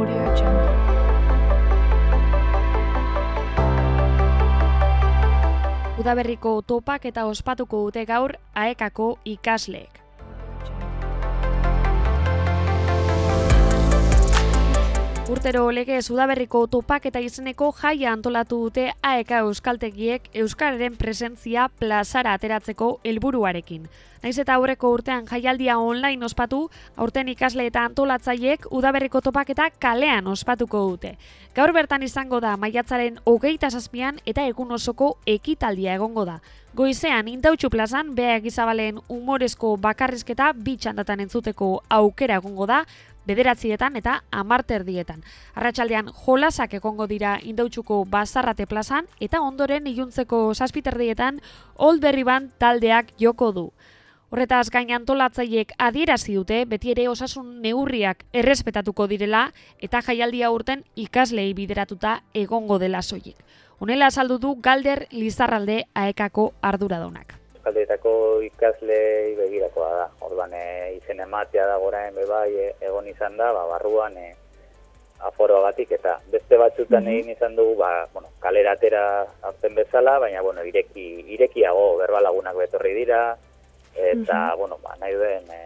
Audio Jungle. Udaberriko topak eta ospatuko dute gaur aekako ikasleek. Urtero lege Udaberriko topak eta izeneko jaia antolatu dute AEK Euskaltegiek Euskararen presentzia plazara ateratzeko helburuarekin. Naiz eta aurreko urtean jaialdia online ospatu, aurten ikasle eta antolatzaiek Udaberriko topak eta kalean ospatuko dute. Gaur bertan izango da maiatzaren hogeita zazpian eta egun osoko ekitaldia egongo da. Goizean, intautxu plazan, beha egizabalen humorezko bakarrizketa bitxandatan entzuteko aukera egongo da, bederatzietan eta amarterdietan. Arratxaldean jolasak egongo dira indautxuko bazarrate plazan eta ondoren iluntzeko saspiterdietan old berri ban taldeak joko du. Horretaz gain antolatzaiek adierazi dute beti ere osasun neurriak errespetatuko direla eta jaialdia urten ikaslei bideratuta egongo dela soilik. Honela saldu du Galder Lizarralde aekako arduradonak. Euskaldietako ikasle begirakoa da. Orduan e, izen ematea da goraen bebai e, egon izan da, ba, barruan e, aforoagatik eta beste batzutan egin izan dugu ba, bueno, kaleratera hartzen bezala, baina bueno, ireki, irekiago berbalagunak betorri dira, eta bueno, ba, nahi duen e,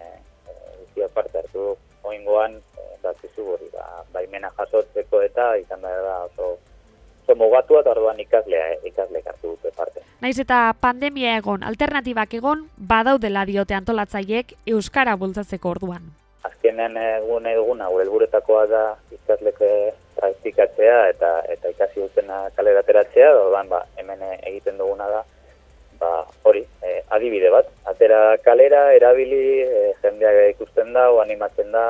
e, parte hartu oingoan, eta zizu hori, ba, baimena jasotzeko eta izan da oso oso mugatua eta orduan ikaslea ikasle hartu dute parte. Naiz eta pandemia egon, alternatibak egon, badaudela diote antolatzaileek euskara bultzatzeko orduan. Azkenen egun eguna gure helburetakoa da ikasleke praktikatzea eta eta ikasi dutena kalera ateratzea, orduan ba, hemen egiten duguna da adibide bat. Atera kalera, erabili, e, jendea ikusten da, o animatzen da,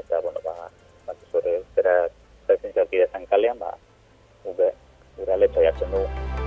eta, bueno, ba, bat zure, horre, zera, zaitzen zaukide zen kalean, ba, ube, gure aletxo jartzen dugu.